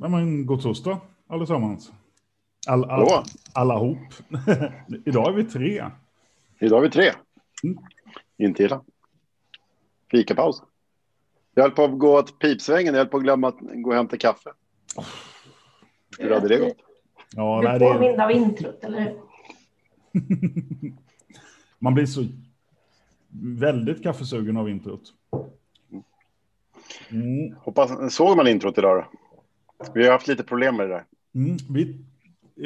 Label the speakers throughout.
Speaker 1: Nej, men god torsdag allesammans. All, all,
Speaker 2: Hallå.
Speaker 1: alla hop. Idag är vi tre.
Speaker 2: Idag är vi tre.
Speaker 1: Mm.
Speaker 2: Inte illa. Fikapaus. Jag höll på att gå åt pipsvängen. Jag höll på att glömma att gå och hämta kaffe. Hur hade det gått?
Speaker 1: Ja,
Speaker 3: Du påmind av introt, eller hur?
Speaker 1: man blir så väldigt kaffesugen av introt. Mm.
Speaker 2: Hoppas, såg man introt idag då? Vi har haft lite problem med det där.
Speaker 1: Mm. Vi,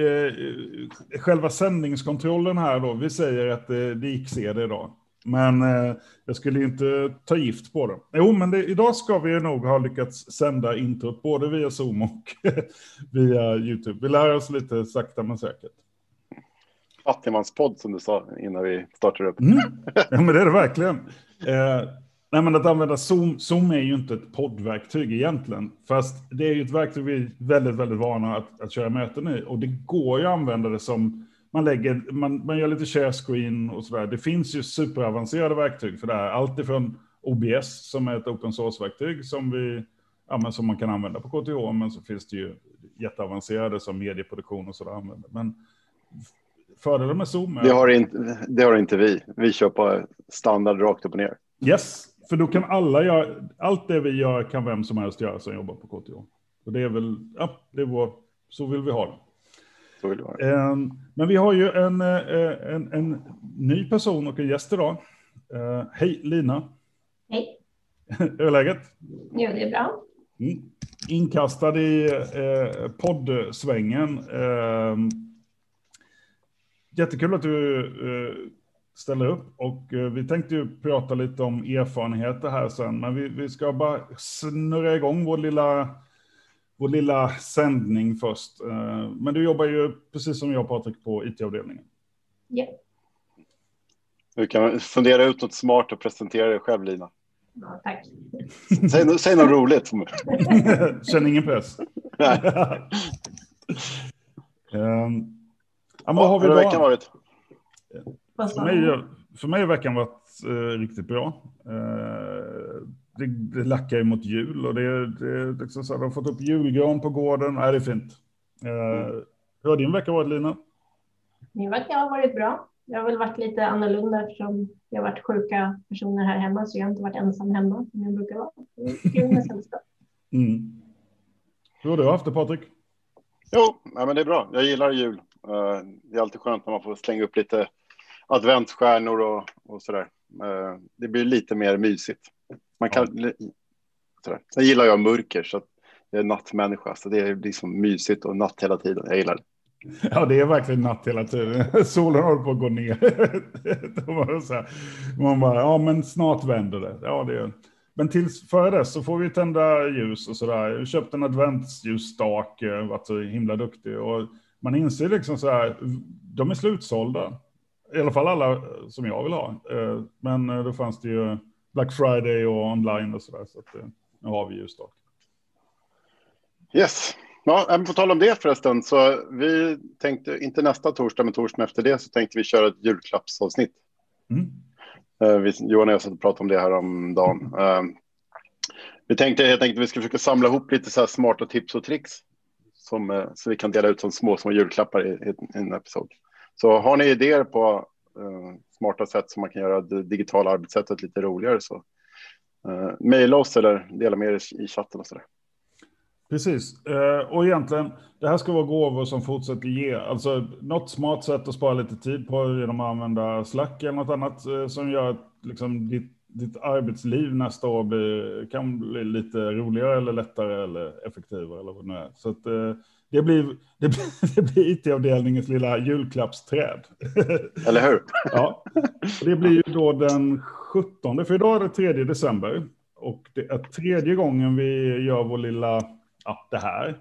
Speaker 1: eh, själva sändningskontrollen här då, vi säger att eh, det gick det idag. Men eh, jag skulle inte ta gift på det. Jo, men det, idag ska vi nog ha lyckats sända introt både via Zoom och via YouTube. Vi lär oss lite sakta men säkert.
Speaker 2: Fattigmanspodd som du sa innan vi startade upp.
Speaker 1: Mm. Ja, men det är det verkligen. Eh, nej, men att använda Zoom, Zoom är ju inte ett poddverktyg egentligen. Fast det är ju ett verktyg vi är väldigt, väldigt vana att, att köra möten i. Och det går ju att använda det som, man, lägger, man, man gör lite share screen och sådär. Det finns ju superavancerade verktyg för det här. Allt ifrån OBS som är ett open source-verktyg som, vi, ja, men som man kan använda på KTH. Men så finns det ju jätteavancerade som medieproduktion och sådär. använder. Men fördelen med Zoom är...
Speaker 2: Det har, inte, det har inte vi. Vi kör på standard rakt upp och ner.
Speaker 1: Yes, för då kan alla göra, allt det vi gör kan vem som helst göra som jobbar på KTH. Och det är väl, ja, det är vår, så vill vi ha det.
Speaker 2: Så vill det vara.
Speaker 1: Eh, Men vi har ju en, eh, en, en ny person och en gäst idag. Eh, Hej Lina,
Speaker 3: Hej.
Speaker 1: hur är läget?
Speaker 3: Jo, det är bra.
Speaker 1: Mm. Inkastad i eh, poddsvängen. Eh, jättekul att du eh, ställer upp och eh, vi tänkte ju prata lite om erfarenheter här sen, men vi, vi ska bara snurra igång vår lilla, vår lilla sändning först. Eh, men du jobbar ju precis som jag Patrik på IT-avdelningen.
Speaker 3: Ja.
Speaker 2: Du kan fundera ut något smart och presentera dig själv, Lina.
Speaker 3: ja, tack.
Speaker 2: Säg, säg något roligt.
Speaker 1: Känner ingen press.
Speaker 2: Nej.
Speaker 1: Ehm, ja, vad har
Speaker 2: Hur
Speaker 1: vi
Speaker 2: har
Speaker 1: då?
Speaker 2: veckan varit?
Speaker 1: För mig, för mig har veckan varit eh, riktigt bra. Eh, det, det lackar ju mot jul och det, det liksom så här, de har fått upp julgran på gården. Nej, det är fint. Eh, hur har din vecka varit Lina?
Speaker 3: Min vecka har varit bra. Det har väl varit lite annorlunda eftersom det har varit sjuka personer här hemma så jag har inte varit ensam hemma som jag brukar vara. Det är kul med sällskap.
Speaker 1: Mm. Hur har du haft det Patrik?
Speaker 2: Jo, ja, men det är bra. Jag gillar jul. Eh, Det är alltid skönt när man får slänga upp lite adventsstjärnor och, och sådär. Eh, Det blir lite mer mysigt. Man kan, sådär. Sen gillar jag mörker, så att jag är nattmänniska. Så det är liksom mysigt och natt hela tiden. Jag gillar det.
Speaker 1: Ja, det är verkligen natt hela tiden. Solen håller på att gå ner. Så Man bara, ja men snart vänder det. Ja, det gör. Men tills före det så får vi tända ljus och sådär. Jag köpte en adventsljusstake, varit så himla duktig. Och man inser liksom så här, de är slutsålda. I alla fall alla som jag vill ha. Eh, Men eh, då fanns det ju Black Friday och online och sådär. Så att, eh, nu har vi ljusstake.
Speaker 2: Yes. Ja, på tal om det förresten, så vi tänkte, inte nästa torsdag, men torsdagen efter det, så tänkte vi köra ett julklappsavsnitt.
Speaker 1: Mm.
Speaker 2: Eh, Vi, Johan och jag satt och pratade om det här om dagen. Eh, Vi tänkte helt enkelt att vi ska försöka samla ihop lite så här smarta tips och tricks som, eh, så vi kan dela ut som små, små julklappar i, i en episod. Så har ni idéer på eh, smarta sätt som man kan göra det digitala arbetssättet lite roligare så eh, mejla oss eller dela med er i chatten och så där.
Speaker 1: Precis, Eh, och egentligen, det här ska vara gåvor som fortsätter ge. Alltså något smart sätt att spara lite tid på genom att använda Slack eller något annat eh, som gör att liksom, ditt, ditt arbetsliv nästa år blir, kan bli lite roligare eller lättare eller effektivare eller vad det nu är. Så att, eh, det blir, det blir, det blir IT-avdelningens lilla julklappsträd.
Speaker 2: Eller hur?
Speaker 1: Ja, det blir ju då den 17, för idag är det 3 december. Och det är tredje gången vi gör vår lilla, ja, det här.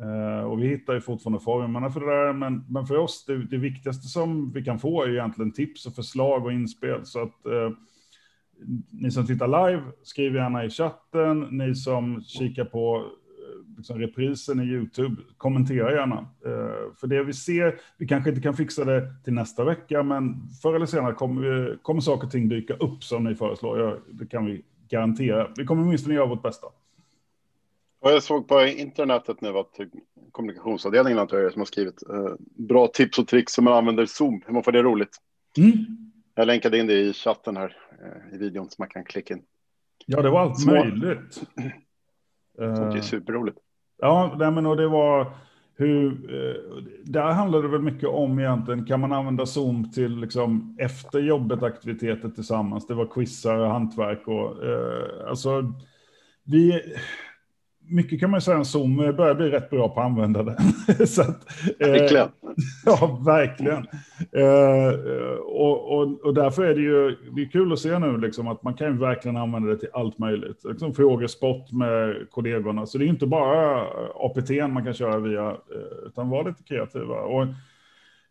Speaker 1: Eh, och vi hittar ju fortfarande formerna för det där, men, men för oss, det, det viktigaste som vi kan få är ju egentligen tips och förslag och inspel. Så att eh, ni som tittar live, skriv gärna i chatten. Ni som kikar på liksom reprisen i YouTube, kommentera gärna. Eh, för det vi ser, vi kanske inte kan fixa det till nästa vecka, men förr eller senare kommer, kommer saker och ting dyka upp som ni föreslår. Det kan vi garantera. Vi kommer åtminstone göra vårt bästa.
Speaker 2: Och jag såg på internetet nu att kommunikationsavdelningen antar jag som har skrivit eh, bra tips och tricks som man använder Zoom. Hur man får det roligt.
Speaker 1: Mm.
Speaker 2: Jag länkade in det i chatten här eh, i videon så man kan klicka in.
Speaker 1: Ja, det var allt
Speaker 2: Små-
Speaker 1: möjligt.
Speaker 2: Sånt är
Speaker 1: Eh,
Speaker 2: superroligt.
Speaker 1: Ja, nej, men och det var hur, eh, där handlade det väl mycket om egentligen, kan man använda Zoom till liksom efter jobbet aktiviteter tillsammans? Det var quizar och hantverk och eh, alltså vi, mycket kan man säga om Zoom börjar bli rätt bra på att använda det. Så att, eh,
Speaker 2: Verkligen.
Speaker 1: Ja, verkligen. Eh, och, och, och därför är det ju det är kul att se nu liksom, att man kan ju verkligen använda det till allt möjligt. Liksom frågesport med kollegorna. Så det är inte bara APT man kan köra via, eh, utan vara lite kreativa. Och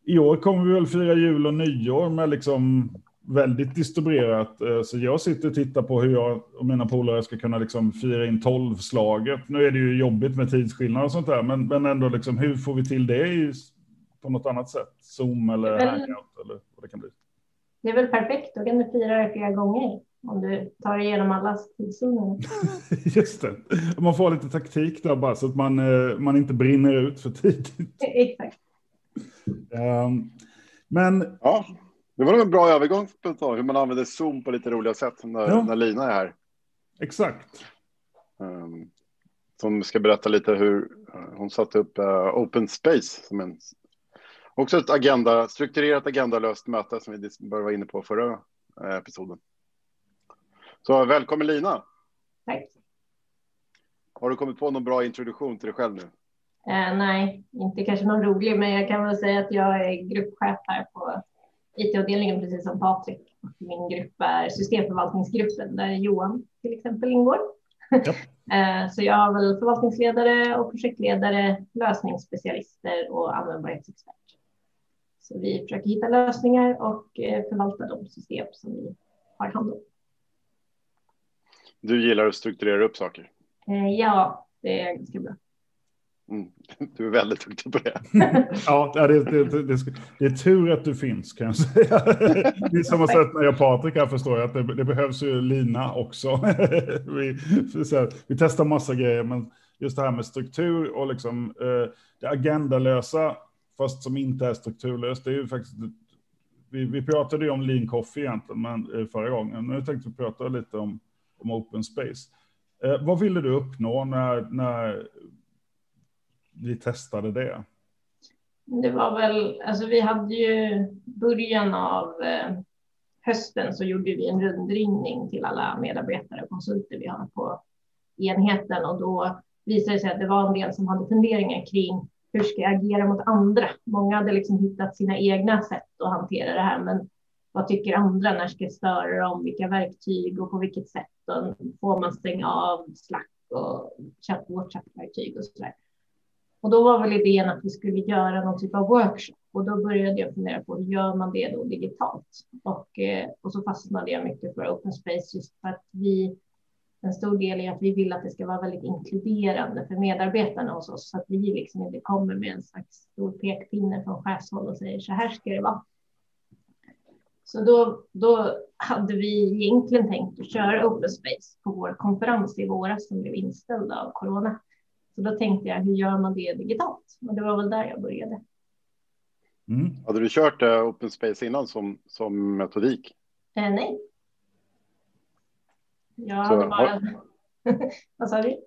Speaker 1: I år kommer vi väl fira jul och nyår med liksom väldigt distribuerat. Eh, Så jag sitter och tittar på hur jag och mina polare ska kunna liksom fira in tolvslaget. Nu är det ju jobbigt med tidsskillnad och sånt där, men, men ändå liksom, hur får vi till det i, på något annat sätt? Zoom eller
Speaker 3: väl-
Speaker 1: hangout eller vad det kan bli.
Speaker 3: Det är väl perfekt, då kan du fira det flera gånger om du tar igenom alla tidszoner.
Speaker 1: Just det. Man får lite taktik där bara så att man, eh, man inte brinner ut för tidigt.
Speaker 3: Exakt.
Speaker 1: Ehm, Men
Speaker 2: Ja, det var nog en bra övergång hur man använder Zoom på lite roliga sätt när,
Speaker 1: Ja.
Speaker 2: när Lina är här.
Speaker 1: exakt.
Speaker 2: Um, som ska berätta lite hur eh, hon satte upp eh, Open Space som en också ett agenda, strukturerat agendalöst möte som vi började vara inne på förra eh, episoden. Så välkommen Lina.
Speaker 3: Tack.
Speaker 2: Har du kommit på någon bra introduktion till dig själv nu?
Speaker 3: Eh, nej, inte kanske någon rolig, men jag kan väl säga att jag är gruppchef här på IT-avdelningen, precis som Patrik. Min grupp är systemförvaltningsgruppen, där Johan till exempel ingår. Eh, Så jag har väl förvaltningsledare och projektledare, lösningsspecialister och användbarhetsexpert. Så vi försöker hitta lösningar och eh, förvalta de system som vi har hand om.
Speaker 2: Du gillar att strukturera upp saker.
Speaker 3: Eh, Ja, det är ganska bra.
Speaker 2: Mm. Du är väldigt duktig på det.
Speaker 1: Ja, det, det, det, det, är tur att du finns kan jag säga. Det är samma sätt när jag och Patrik här förstår jag att det, behövs ju lina också. Vi, här, vi testar massa grejer, men just det här med struktur och liksom eh, det agendalösa, fast som inte är strukturlöst, det är ju faktiskt vi, vi pratade ju om lean coffee egentligen men, eh, förra gången. Nu tänkte vi prata lite om, om open space. Eh, vad ville du uppnå när, när vi testade det?
Speaker 3: Det var väl, alltså vi hade ju början av eh, hösten så gjorde vi en rundringning till alla medarbetare och konsulter vi har på enheten och då visade det sig att det var en del som hade funderingar kring hur ska jag agera mot andra? Många hade liksom hittat sina egna sätt att hantera det här, men vad tycker andra? När ska jag störa dem? Vilka verktyg och på vilket sätt? Och får man stänga av Slack och vårt chattverktyg och så där? Och då var väl idén att vi skulle göra någon typ av workshop och då började jag fundera på hur gör man det då digitalt? Och, eh, och så fastnade jag mycket för open space just för att vi en stor del är att vi vill att det ska vara väldigt inkluderande för medarbetarna hos oss så att vi liksom inte kommer med en slags stor pekpinne från chefshåll och säger så här ska det vara. Så då, då hade vi egentligen tänkt att köra open space på vår konferens i våras som blev inställd av corona. Så då tänkte jag, hur gör man det digitalt? Och det var väl där jag började.
Speaker 1: Mm.
Speaker 2: Hade du kört eh, Open Space innan som, som metodik?
Speaker 3: Eh, nej. Jag
Speaker 2: Så
Speaker 3: hade bara... Vad sa du?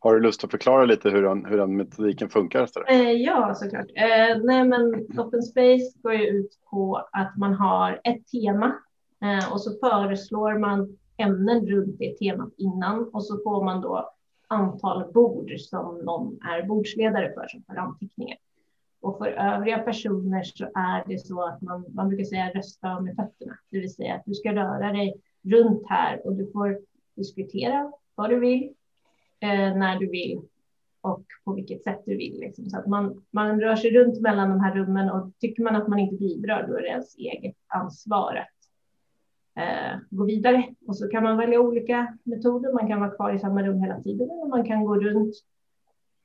Speaker 2: Har du lust att förklara lite hur den, hur den metodiken funkar? Så?
Speaker 3: Eh, ja, såklart. Eh, nej, men Open Space går ju ut på att man har ett tema eh, och så föreslår man ämnen runt det temat innan och så får man då antal bord som någon är bordsledare för som för anteckningar. Och för övriga personer så är det så att man, man brukar säga rösta med fötterna, det vill säga att du ska röra dig runt här och du får diskutera vad du vill, eh, när du vill och på vilket sätt du vill. Liksom. Så att man, man rör sig runt mellan de här rummen och tycker man att man inte bidrar, då är det ens eget ansvar att eh, gå vidare. Och så kan man välja olika metoder. Man kan vara kvar i samma rum hela tiden eller man kan gå runt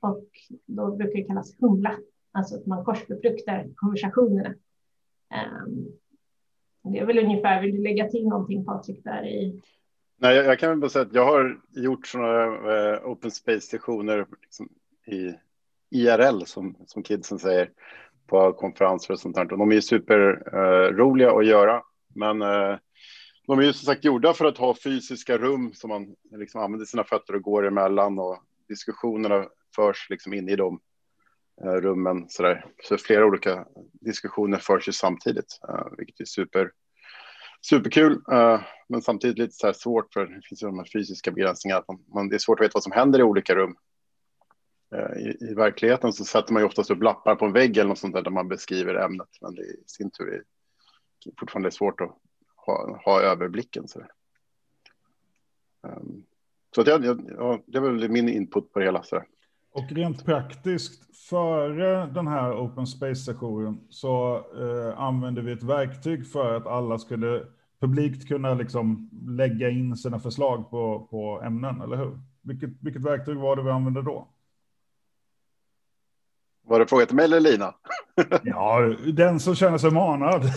Speaker 3: och då brukar det kallas humla, alltså att man korsbefruktar konversationerna. Um, det är väl ungefär, vill du lägga till någonting Patrik där i?
Speaker 2: Nej, jag, jag kan väl bara säga att jag har gjort sådana eh, open space-sessioner liksom, i IRL, som, som kidsen säger, på konferenser och sånt där. De är ju superroliga eh, att göra, men eh, de är ju som sagt gjorda för att ha fysiska rum som man liksom använder sina fötter och går emellan och diskussionerna förs liksom in i de eh, rummen så där. Så flera olika diskussioner förs ju samtidigt, eh, vilket är super superkul, eh, men samtidigt lite så här svårt för det finns ju de här fysiska begränsningarna. Man, man, det är svårt att veta vad som händer i olika rum. Eh, I, i, verkligheten så sätter man ju oftast upp lappar på en vägg eller något sånt där, där man beskriver ämnet, men det i sin tur är fortfarande svårt att ha, ha överblicken. Så, um, så att jag, jag, det är väl min input på det hela. Så
Speaker 1: och rent praktiskt, före den här Open Space-sessionen så eh, använde vi ett verktyg för att alla skulle publikt kunna liksom lägga in sina förslag på, på ämnen, eller hur? Vilket, vilket verktyg var det vi använde då?
Speaker 2: Var det fråga till mig eller Lina?
Speaker 1: ja, den som känner sig manad.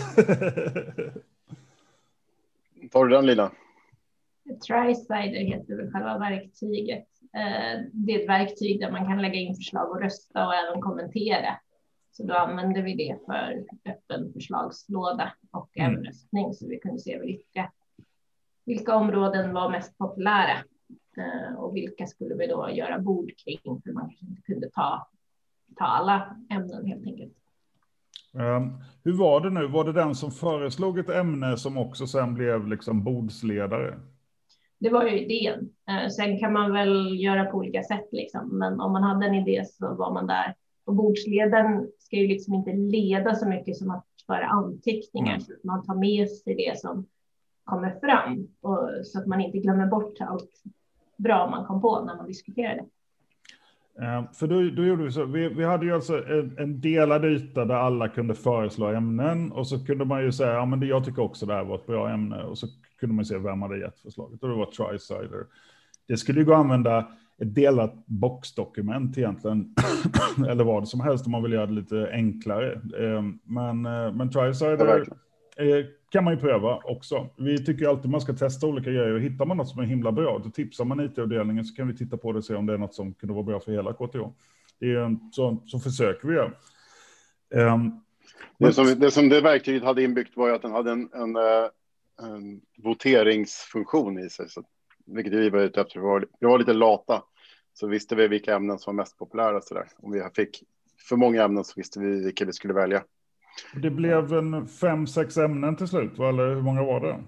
Speaker 2: Tar du den Lina?
Speaker 3: Tricider heter väl själva verktyget. Eh, det är ett verktyg där man kan lägga in förslag och rösta och även kommentera. Så då använder vi det för öppen förslagslåda och mm. även röstning så vi kunde se vilka, vilka områden var mest populära eh, och vilka skulle vi då göra bord kring för man kanske inte kunde ta, ta alla ämnen helt enkelt.
Speaker 1: Um, hur var det nu? Var det den som föreslog ett ämne som också sen blev liksom bordsledare?
Speaker 3: det var ju idén. Eh, sen kan man väl göra på olika sätt, liksom. men om man hade en idé så var man där. Och bordsledaren ska ju liksom inte leda så mycket som att föra anteckningar, mm. så att man tar med sig det som kommer fram och så att man inte glömmer bort allt bra man kom på när man diskuterade.
Speaker 1: Ehm, för då, då, gjorde vi så, vi, vi hade ju alltså en, en, delad yta där alla kunde föreslå ämnen och så kunde man ju säga, ja men det, jag tycker också det här var ett bra ämne och så kunde man se vem hade gett förslaget och det var Tricider. Det skulle ju gå att använda ett delat boxdokument egentligen, eller vad som helst om man vill göra det lite enklare. Ehm, men, eh, men Tricider kan man ju pröva också. Vi tycker alltid man ska testa olika grejer och hittar man något som är himla bra, då tipsar man IT-avdelningen så kan vi titta på det och se om det är något som kunde vara bra för hela KTH. Det är, så, så försöker vi göra. Um,
Speaker 2: det, som, det som det verktyget hade inbyggt var ju att den hade en, en, eh, en voteringsfunktion i sig, så, vilket vi var ute efter. Vi var, vi var lite lata, så visste vi vilka ämnen som var mest populära. Så där. Om vi fick för många ämnen så visste vi vilka vi skulle välja.
Speaker 1: Det blev en fem, sex ämnen till slut, eller hur många var det?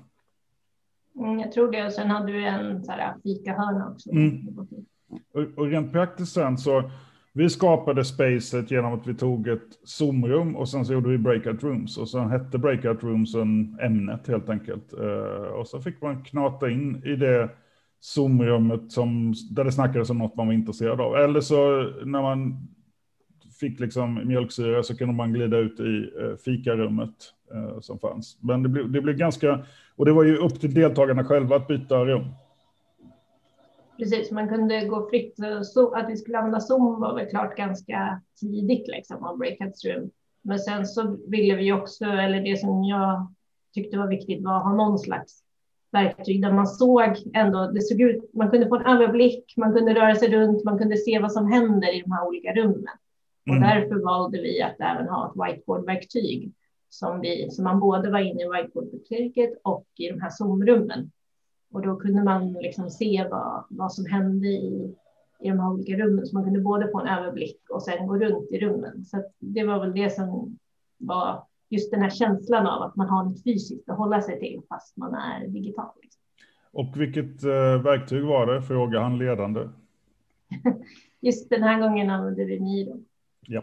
Speaker 3: Mm, jag tror det, och sen hade vi en fikahörna också. Mm.
Speaker 1: Och, och rent praktiskt sen så, vi skapade spacet genom att vi tog ett Zoom-rum och sen så gjorde vi breakout rooms och sen hette breakout roomsen ämnet helt enkelt. Uh, och så fick man knata in i det Zoom-rummet som, där det snackades om något man var intresserad av. Eller så när man fick liksom mjölksyra så kunde man glida ut i eh, fikarummet eh, som fanns. Men det blev, det blev ganska, och det var ju upp till deltagarna själva att byta rum.
Speaker 3: Precis, man kunde gå fritt. Så att vi skulle använda Zoom var väl klart ganska tidigt liksom av breakouts room. Men sen så ville vi också, eller det som jag tyckte var viktigt var att ha någon slags verktyg där man såg ändå, det såg ut, man kunde få en överblick, man kunde röra sig runt, man kunde se vad som händer i de här olika rummen. Och mm. därför valde vi att även ha ett whiteboard-verktyg som, vi, som man både var inne i whiteboard-verktyget och i de här Zoom-rummen. Och då kunde man liksom se vad, vad som hände i, i de här olika rummen. Så man kunde både få en överblick och sen gå runt i rummen. Så det var väl det som var just den här känslan av att man har något fysiskt att hålla sig till fast man är digital. Liksom.
Speaker 1: Och vilket eh, verktyg var det? Fråga han ledande.
Speaker 3: just den här gången använde vi Miro.
Speaker 1: Ja.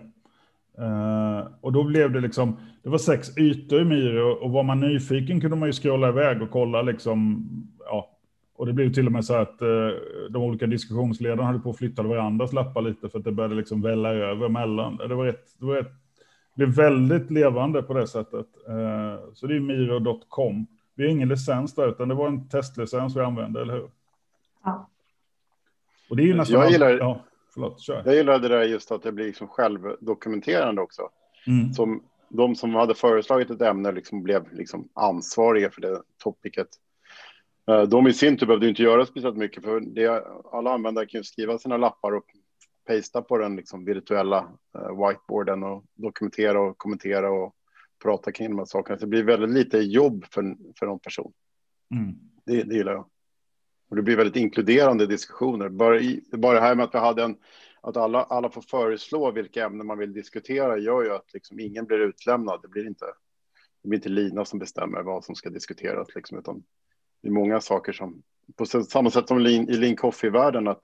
Speaker 1: Uh, och då blev det liksom, det var sex ytor i Miro och var man nyfiken kunde man ju scrolla iväg och kolla liksom, ja, och det blev till och med så att uh, de olika diskussionsledarna hade på att flytta varandras lappar lite för att det började liksom välla över mellan. Det var ett, det var ett, det blev väldigt levande på det sättet. Uh, så det är miro.com. Vi har ingen licens där, utan det var en testlicens vi använde, eller hur?
Speaker 3: Ja.
Speaker 1: Och det är ju nästan...
Speaker 2: Jag gillar,
Speaker 1: ja. Förlåt, kör.
Speaker 2: Jag gillade det där just att det blir liksom självdokumenterande också. Mm. Som de som hade föreslagit ett ämne liksom blev liksom ansvariga för det topicet. Eh, de i sin tur behövde inte göra speciellt mycket för det, alla användare kan ju skriva sina lappar och pasta på den liksom virtuella uh, whiteboarden och dokumentera och kommentera och prata kring de här sakerna. Så det blir väldigt lite jobb för, för någon person. Mm. Det, det gillar jag. Och det blir väldigt inkluderande diskussioner. Bara, i, bara det här med att vi hade en, att alla, alla får föreslå vilka ämnen man vill diskutera gör ju att liksom ingen blir utlämnad. Det blir inte, det blir inte Lina som bestämmer vad som ska diskuteras, liksom, utan det är många saker som, på samma sätt som i Lean Coffee-världen, att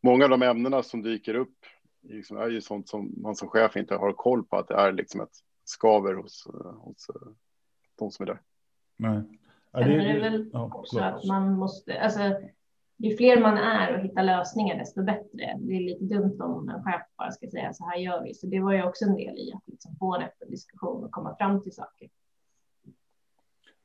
Speaker 2: många av de ämnena som dyker upp liksom är ju sånt som man som chef inte har koll på, att det är liksom ett skaver hos, hos de som är där.
Speaker 3: Nej. Ja, det, det är väl ja, också att man måste, alltså, ju fler man är och hittar lösningar, desto bättre. Det är lite dumt om en chef bara ska säga så här gör vi. Så det var ju också en del i att liksom få en öppen diskussion och komma fram till saker.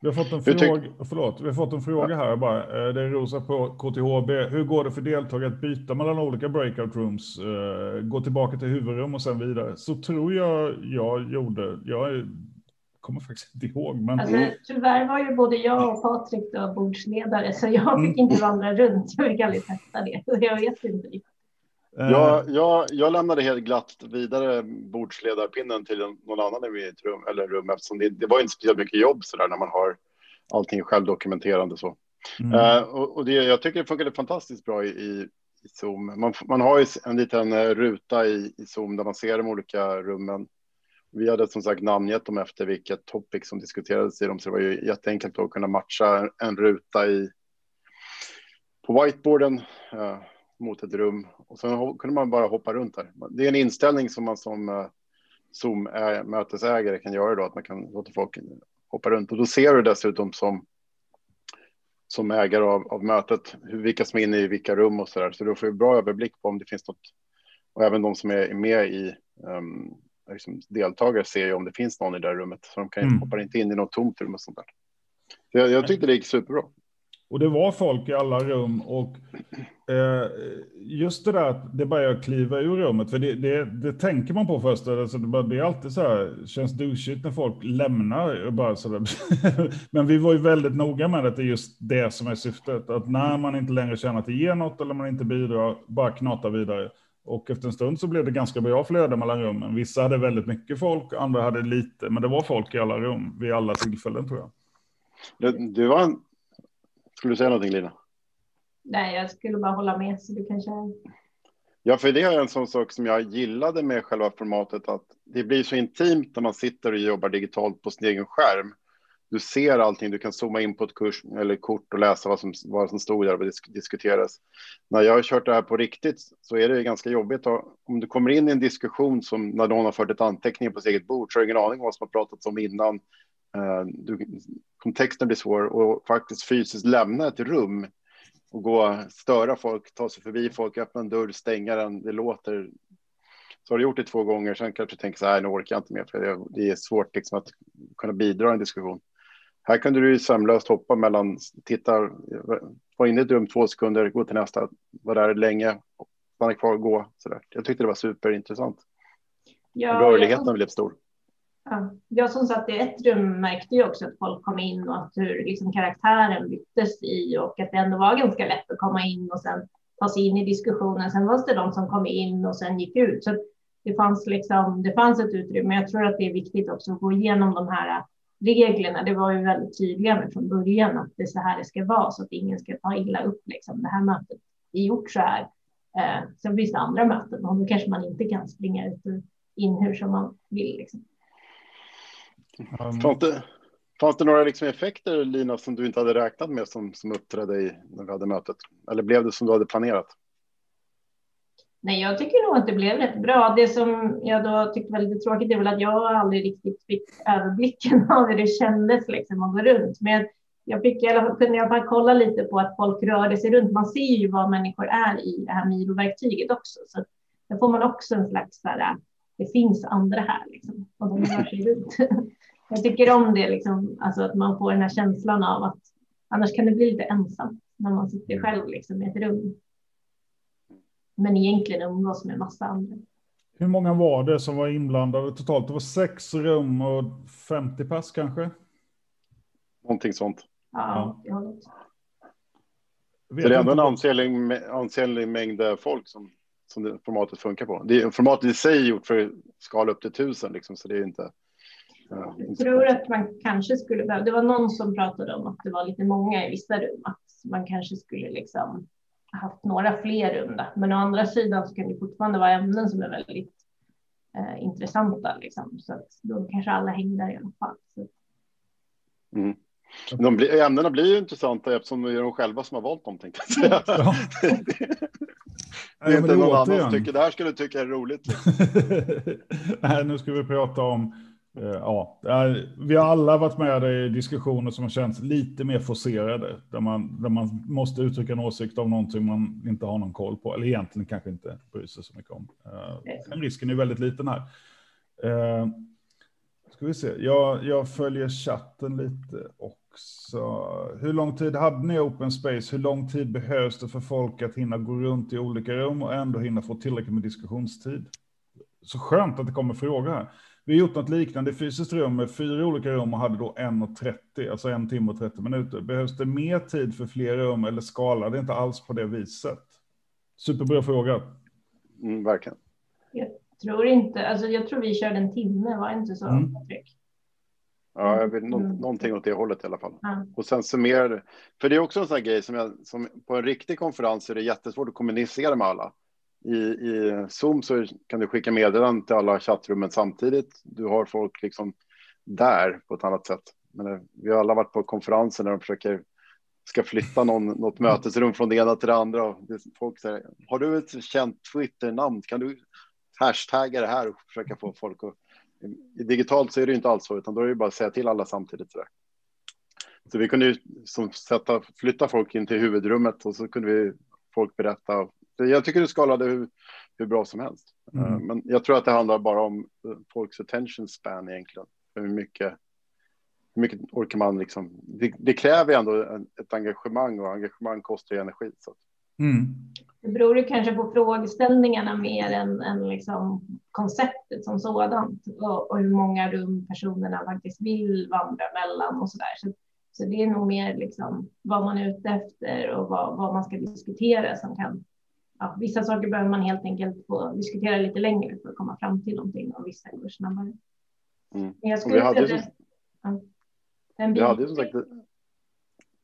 Speaker 1: Vi har fått en fråga, förlåt, vi har fått en fråga här bara. Eh, det är Rosa på KTHB. Hur går det för deltagare att byta mellan olika breakout rooms? Eh, gå tillbaka till huvudrum och sen vidare. Så tror jag jag gjorde. Jag kommer faktiskt inte ihåg. Men...
Speaker 3: Alltså, tyvärr var ju både jag och Patrik då bordsledare, så jag fick mm. inte vandra runt. Jag fick aldrig testa det, så jag vet inte riktigt.
Speaker 2: Jag, jag, jag lämnade helt glatt vidare bordsledarpinnen till någon annan i mitt rum, eller rum eftersom det, det var inte speciellt mycket jobb så där när man har allting självdokumenterande så. Mm. Uh, och, och det, jag tycker det funkade fantastiskt bra i, i, i Zoom. Man, man har ju en liten eh, ruta i, i Zoom där man ser de olika rummen. Vi hade som sagt namngett dem efter vilket topic som diskuterades i dem, så det var ju jätteenkelt att kunna matcha en ruta i på whiteboarden. eh, mot ett rum och sen kunde man bara hoppa runt där. Det är en inställning som man som eh, Zoom mötesägare kan göra då, att man kan låta folk hoppa runt och då ser du dessutom som som ägare av, av mötet hur, vilka som är inne i vilka rum och så där. Så då får vi bra överblick på om det finns något. Och även de som är med i um, liksom deltagare ser ju om det finns någon i det där rummet. Så de kan mm. hoppa inte in i något tomt rum och sånt där. Så jag, jag tyckte det gick superbra.
Speaker 1: Och det var folk i alla rum och eh, just det där att det börjar kliva ur rummet, för det, det, det tänker man på först. Alltså det, är alltid så här, känns douchigt när folk lämnar. Och bara så. Men vi var ju väldigt noga med att det är just det som är syftet. Att när man inte längre känner att det ger något eller man inte bidrar, bara knata vidare. Och efter en stund så blev det ganska bra flöde mellan rummen. Vissa hade väldigt mycket folk, andra hade lite, men det var folk i alla rum vid alla tillfällen tror jag.
Speaker 2: Det, det var en skulle du säga någonting Lina?
Speaker 3: Nej, jag skulle bara hålla med så du kanske.
Speaker 2: Ja, för det är en sån sak som jag gillade med själva formatet att det blir så intimt när man sitter och jobbar digitalt på sin egen skärm. Du ser allting, du kan zooma in på ett kurs eller kort och läsa vad som, vad som stod där och disk diskuteras. När jag har kört det här på riktigt så är det ganska jobbigt. Om du kommer in i en diskussion som när någon har fört ett anteckning på sitt eget bord så har du ingen aning om vad som har pratats om innan. Eh, du, kontexten blir svår och faktiskt fysiskt lämna ett rum och gå störa folk, ta sig förbi folk, öppna en dörr, stänga den. Det låter. Så har du gjort det två gånger, sen kanske du tänker så här, nu orkar jag inte mer, för det är svårt liksom att kunna bidra i en diskussion. Här kunde du ju sömlöst hoppa mellan, titta, vara inne i ett rum två sekunder, gå till nästa, vara där länge, stanna kvar och gå. Så där. Jag tyckte det var superintressant. Ja, Rörligheten blev stor.
Speaker 3: Ja. Jag som satt i ett rum märkte ju också att folk kom in och att hur liksom karaktären byttes i och att det ändå var ganska lätt att komma in och sen ta sig in i diskussionen. Sen var det de som kom in och sen gick ut. Så det fanns liksom, det fanns ett utrymme. Jag tror att det är viktigt också att gå igenom de här reglerna. Det var ju väldigt tydliga med från början att det är så här det ska vara så att ingen ska ta illa upp. Liksom. Det här mötet är gjort så här. Eh, sen finns det andra möten och då kanske man inte kan springa ut och in hur som man vill. Liksom.
Speaker 2: Um, fanns, det, fanns det några liksom effekter, Lina, som du inte hade räknat med som, som uppträdde i, när vi hade mötet? Eller blev det som du hade planerat?
Speaker 3: Nej, jag tycker nog att det blev rätt bra. Det som jag då tyckte var lite tråkigt är väl att jag aldrig riktigt fick överblicken av hur det kändes liksom att gå runt. Men jag fick i alla fall, kunde jag bara kolla lite på att folk rörde sig runt. Man ser ju vad människor är i det här Miro-verktyget också. Så då får man också en slags, här, det finns andra här liksom, och de rör sig runt. Jag tycker om det, liksom, alltså att man får den här känslan av att annars kan det bli lite ensamt när man sitter själv liksom, i ett rum. Men egentligen umgås med massa andra.
Speaker 1: Hur många var det som var inblandade totalt? Det var sex rum och 50 pass kanske?
Speaker 2: Någonting sånt.
Speaker 3: Ja, ja.
Speaker 2: Så det är ändå en ansenlig, ansenlig mängd folk som, som det formatet funkar på. Det, formatet i sig är gjort för att skala upp till tusen, liksom, så det är inte...
Speaker 3: Ja, jag tror att man kanske skulle behöva, det var någon som pratade om att det var lite många i vissa rum, att man kanske skulle liksom haft några fler rum. Där. Men å andra sidan så kan det fortfarande vara ämnen som är väldigt eh, intressanta. Liksom. Så att då kanske alla hänger där i alla fall.
Speaker 2: Mm. De blir, ämnena blir ju intressanta eftersom det är de själva som har valt dem. Tänkte jag säga. Ja. det är inte någon annan som tycker det här skulle tycka är roligt. Liksom.
Speaker 1: Nej, nu ska vi prata om Eh, ja, eh, vi har alla varit med i diskussioner som har känts lite mer forcerade, där man, där man måste uttrycka en åsikt om någonting man inte har någon koll på, eller egentligen kanske inte bryr sig så mycket om. Eh, Den risken är väldigt liten här. Ska vi se, jag, jag följer chatten lite också. Hur lång tid hade ni open space? Hur lång tid behövs det för folk att hinna gå runt i olika rum och ändå hinna få tillräckligt med diskussionstid? Så skönt att det kommer frågor här. Vi har gjort något liknande i fysiskt rum med fyra olika rum och hade då 1.30, alltså en timme och 30 minuter. Behövs det mer tid för fler rum eller skala det inte alls på det viset? Superbra fråga.
Speaker 2: Mm, verkligen.
Speaker 3: Jag tror inte, alltså jag tror vi körde en timme, var inte så? Mm.
Speaker 2: Ja, jag vill, nå mm. någonting åt det hållet i alla fall. Mm. Och sen summera det. För det är också en sån här grej som, jag, som på en riktig konferens är det jättesvårt att kommunicera med alla. I, I Zoom så kan du skicka meddelanden till alla chattrummen samtidigt. Du har folk liksom där på ett annat sätt. Men eh, vi har alla varit på konferenser när de försöker ska flytta någon, något mötesrum från det ena till det andra. Och folk säger, har du ett känt Twitter-namn? Kan du hashtagga det här och försöka få folk att... Digitalt så är det inte alls så, utan då är det bara att säga till alla samtidigt. Så, där. så vi kunde ju som sätta, flytta folk in till huvudrummet och så kunde vi folk berätta jag tycker du skalade hur, hur bra som helst. Mm. Eh, men jag tror att det handlar bara om eh, folks attention span egentligen. Hur mycket, hur mycket orkar man liksom? Det, det kräver ändå ett engagemang och engagemang kostar energi. Så. Mm.
Speaker 3: Det beror ju kanske på frågeställningarna mer än, än liksom konceptet som sådant och, och, hur många rum personerna faktiskt vill vandra mellan och så där. Så, så det är nog mer liksom vad man är ute efter och vad, vad man ska diskutera som kan ja, vissa saker behöver man helt enkelt få diskutera lite längre för att komma fram till någonting och vissa går snabbare.
Speaker 2: Mm. Jag skulle vi hade, det, ja, vi hade som sagt,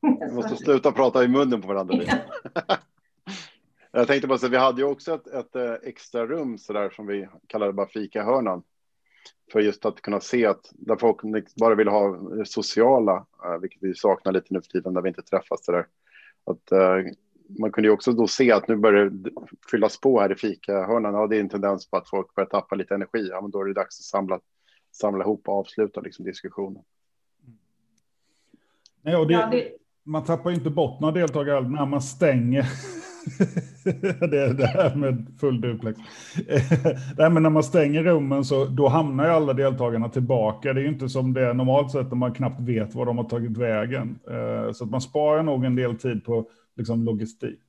Speaker 2: vi måste sluta prata i munnen på varandra. jag tänkte bara säga, vi hade ju också ett, ett eh, extra rum så där som vi kallade bara fika hörnan för just att kunna se att där folk bara vill ha sociala, eh, vilket vi saknar lite nu för tiden när vi inte träffas så där. Att uh, man kunde ju också då se att nu börjar det fyllas på här i fikahörnan. Ja, det är en tendens på att folk börjar tappa lite energi. Ja, men då är det dags att samla, samla ihop och avsluta liksom diskussionen.
Speaker 1: Nej, och det, ja, det... Man tappar inte bort några deltagare när man stänger. det är det här med full duplex. Nej, men när man stänger rummen så då hamnar ju alla deltagarna tillbaka. Det är ju inte som det är normalt sett när man knappt vet var de har tagit vägen. Eh, så att man sparar nog en del tid på liksom, logistik.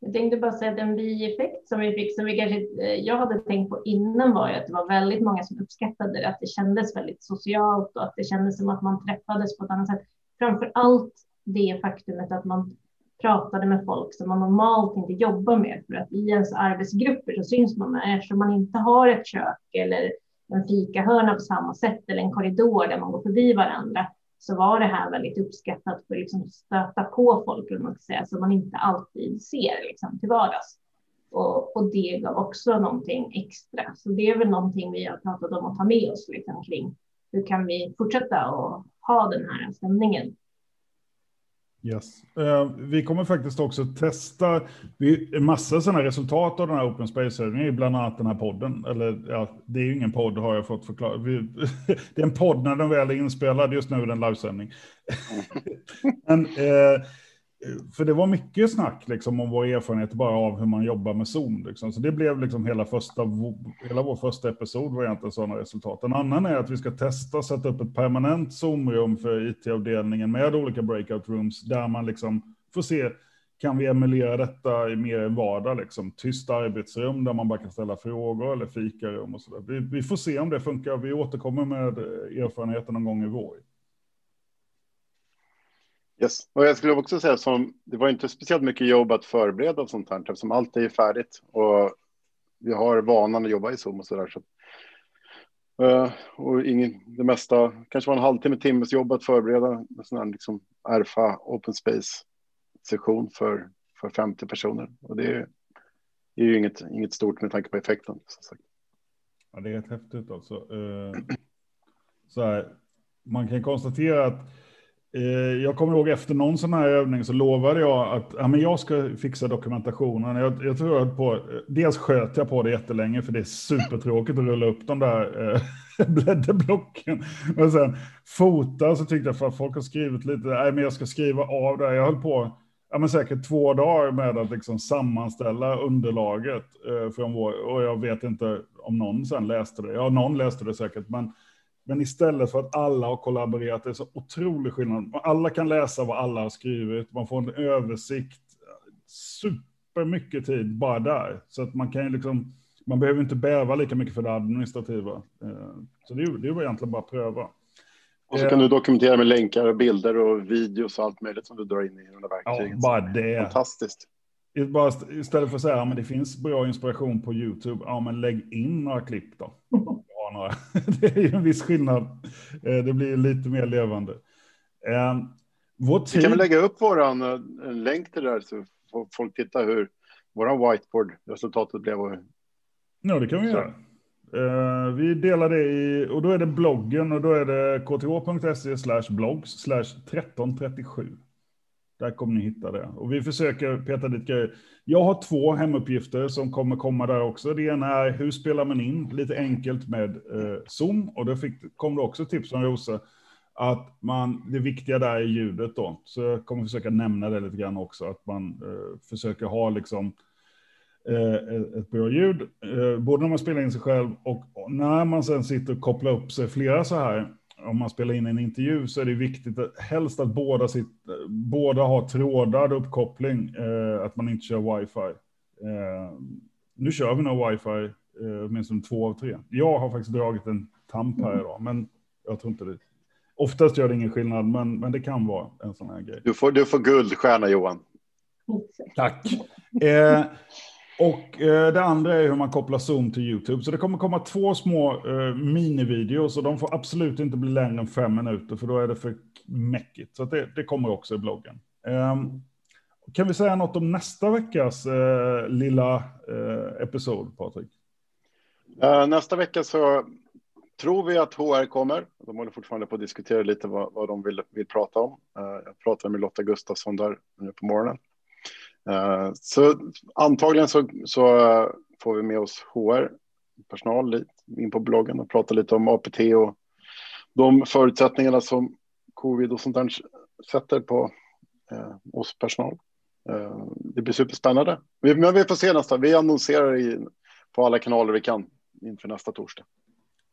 Speaker 3: Jag tänkte bara säga att en bieffekt som vi fick, som vi kanske, eh, jag hade tänkt på innan var ju att det var väldigt många som uppskattade det, att det kändes väldigt socialt och att det kändes som att man träffades på ett annat sätt. Framför allt det faktumet att man pratade med folk som man normalt inte jobbar med, för att i ens arbetsgrupper så syns man med, eftersom man inte har ett kök eller en fikahörna på samma sätt eller en korridor där man går förbi varandra, så var det här väldigt uppskattat för att liksom stöta på folk, man säga, som man inte alltid ser liksom, till vardags. Och, och, det gav också någonting extra. Så det är väl någonting vi har pratat om att ta med oss liksom, kring hur kan vi fortsätta att ha den här stämningen
Speaker 1: Yes. Uh, vi kommer faktiskt också testa vi, en massa sådana resultat av den här Open Space-övningen, bland annat den här podden. Eller ja, det är ju ingen podd har jag fått förklara. Vi, det är en podd när den väl är inspelad, just nu är det en livesändning. Men, uh, för det var mycket snack liksom, om vår erfarenhet bara av hur man jobbar med Zoom. Liksom. Så det blev liksom hela, första, hela vår första episod var egentligen sådana resultat. En annan är att vi ska testa sätta upp ett permanent Zoom-rum för it-avdelningen med olika breakout rooms där man liksom får se kan vi emulera detta i mer en vardag, liksom tyst arbetsrum där man bara kan ställa frågor eller fikarum och så där. Vi, vi får se om det funkar. Vi återkommer med eh, erfarenheten någon gång i vår.
Speaker 2: Yes. Och jag skulle också säga som det var inte speciellt mycket jobb att förbereda och sånt här eftersom allt är färdigt och vi har vanan att jobba i Zoom och så där. Så, uh, och ingen, det mesta kanske var en halvtimme, timmes jobb att förbereda en sån här liksom RFA open space session för, för 50 personer och det är, är ju inget, inget stort med tanke på effekten. Så sagt.
Speaker 1: Ja, det är rätt häftigt alltså. Uh, så här, man kan konstatera att Eh, jag kommer ihåg efter någon sån här övning så lovade jag att ja, men jag ska fixa dokumentationen. Jag, jag tror jag på, eh, dels sköt jag på det jättelänge för det är supertråkigt att rulla upp de där eh, blädderblocken. Men sen fota så tyckte jag för att folk har skrivit lite, nej men jag ska skriva av det. Jag höll på ja, men säkert två dagar med att liksom sammanställa underlaget eh, från vår, och jag vet inte om någon sen läste det. Ja, någon läste det säkert, men men istället för att alla har kollaborerat, det är så otrolig skillnad. Alla kan läsa vad alla har skrivit, man får en översikt. Supermycket tid bara där. Så att man kan liksom, man behöver inte bäva lika mycket för det administrativa. Eh, så det, det var egentligen bara att pröva.
Speaker 2: Och så kan du eh. dokumentera med länkar och bilder och videos och allt möjligt som du drar in i de där verktygen.
Speaker 1: Ja, bara det.
Speaker 2: Fantastiskt.
Speaker 1: Bara istället för att säga att ja, det finns bra inspiration på YouTube, ja men lägg in några klipp då. några. Det är ju en viss skillnad. Eh, det blir lite mer levande.
Speaker 2: Eh, vår tid... Vi kan väl lägga upp våran eh, länk till det där så får folk titta hur våran whiteboard resultatet blev.
Speaker 1: Ja, det kan vi göra. vi delar det i, och då är det bloggen och då är det kth.se blogs slash 1337. Där kommer ni hitta det. Och vi försöker peta dit grejer. Jag har två hemuppgifter som kommer komma där också. Det ena är hur spelar man in lite enkelt med eh, Zoom. Och då fick, kom det också tips från Rosa. Att man, det viktiga där är ljudet då. Så jag kommer försöka nämna det lite grann också. Att man eh, försöker ha liksom eh, ett bra ljud. Eh, både när man spelar in sig själv och när man sen sitter och kopplar upp sig flera så här om man spelar in en intervju så är det viktigt att helst att båda, sitt, båda har trådad uppkoppling, eh, att man inte kör wifi. Eh, nu kör vi nog wifi, eh, åtminstone två av tre. Jag har faktiskt dragit en tamp här idag, men jag tror inte det. Oftast gör det ingen skillnad, men, men det kan vara en sån här grej.
Speaker 2: Du får, du får guldstjärna Johan.
Speaker 1: Tack. Eh, och eh, det andra är hur man kopplar Zoom till YouTube. Så det kommer komma två små eh, minivideos och de får absolut inte bli längre än fem minuter för då är det för mäckigt. Så det, det, kommer också i bloggen. Eh, kan vi säga något om nästa veckas eh, lilla eh, episod, Patrik?
Speaker 2: Eh, nästa vecka så tror vi att HR kommer. De håller fortfarande på att diskutera lite vad, vad de vill, vill prata om. Eh, jag pratade med Lotta Gustafsson där nu på morgonen. Eh, så antagligen så, så eh, får vi med oss HR-personal in på bloggen och prata lite om APT och de förutsättningarna som covid och sånt där sätter på eh, oss personal. Det blir superspännande. Men vi får se nästa. Vi annonserar i, på alla kanaler vi kan inför nästa torsdag.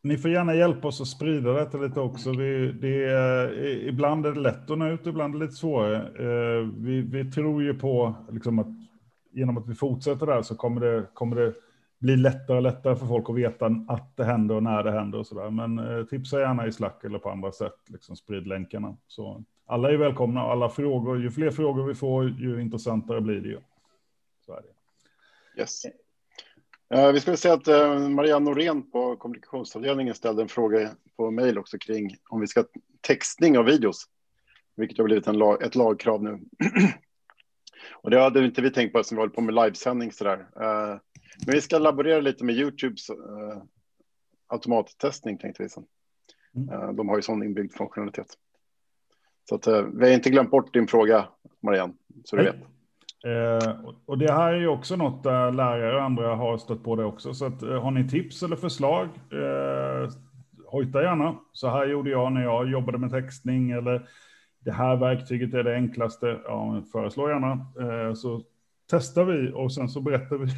Speaker 1: Ni får gärna hjälpa oss att sprida detta lite också. Vi, det är, ibland är det lätt att nå ut, ibland är det lite svårare. Eh, vi, vi tror ju på liksom att genom att vi fortsätter där så kommer det, kommer det bli lättare och lättare för folk att veta att det händer och när det händer och så där. Men eh, tipsa gärna i Slack eller på andra sätt, liksom sprid länkarna. Så alla är välkomna och alla frågor, ju fler frågor vi får, ju intressantare blir det ju. Så är det.
Speaker 2: Yes. Uh, vi skulle säga att uh, Marianne Norén på kommunikationsavdelningen ställde en fråga på mejl också kring om vi ska textning av videos, vilket har blivit en lag, ett lagkrav nu. och det hade inte vi tänkt på som vi håller på med livesändning sådär. Uh, men vi ska laborera lite med Youtubes automattestning tänkte vi sen. Mm. de har ju sån inbyggd funktionalitet. Så att, vi har inte glömt bort din fråga, Marianne, så du vet.
Speaker 1: Eh, och det här är ju också något där lärare och andra har stött på det också. Så att, eh, har ni tips eller förslag, eh, hojta gärna. Så här gjorde jag när jag jobbade med textning eller det här verktyget är det enklaste. Ja, föreslå gärna. Eh, så testar vi och sen så berättar vi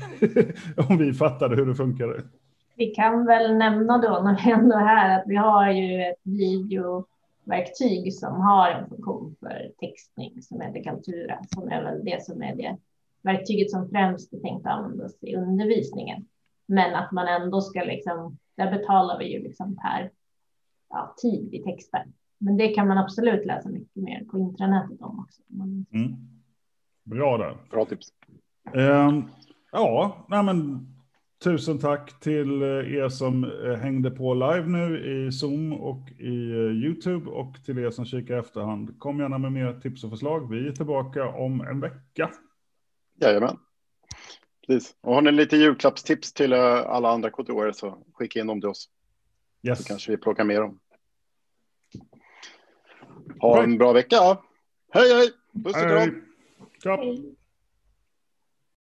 Speaker 1: om vi fattade hur det funkade.
Speaker 3: Vi kan väl nämna då när vi ändå är här att vi har ju ett video verktyg som har en funktion för textning som heter Kaltura, som är väl det som är det verktyget som främst är tänkt att användas i undervisningen. Men att man ändå ska liksom, där betalar vi ju liksom per ja, tid vi textar. Men det kan man absolut läsa mycket mer på intranätet om. också.
Speaker 1: Mm. Bra där.
Speaker 2: Bra tips.
Speaker 1: Um, ja, nej men tusen tack till eh, er som eh, hängde på live nu i Zoom och i uh, YouTube och till er som kikar i efterhand. Kom gärna med mer tips och förslag. Vi är tillbaka om en vecka.
Speaker 2: Jajamän. Precis. Och har ni lite julklappstips till alla andra KTO så skicka in dem till oss.
Speaker 1: Yes.
Speaker 2: Så kanske vi plockar med dem. Ha en bra vecka. Hej hej! Puss och kram!
Speaker 1: Hej. Ciao.
Speaker 3: Hej.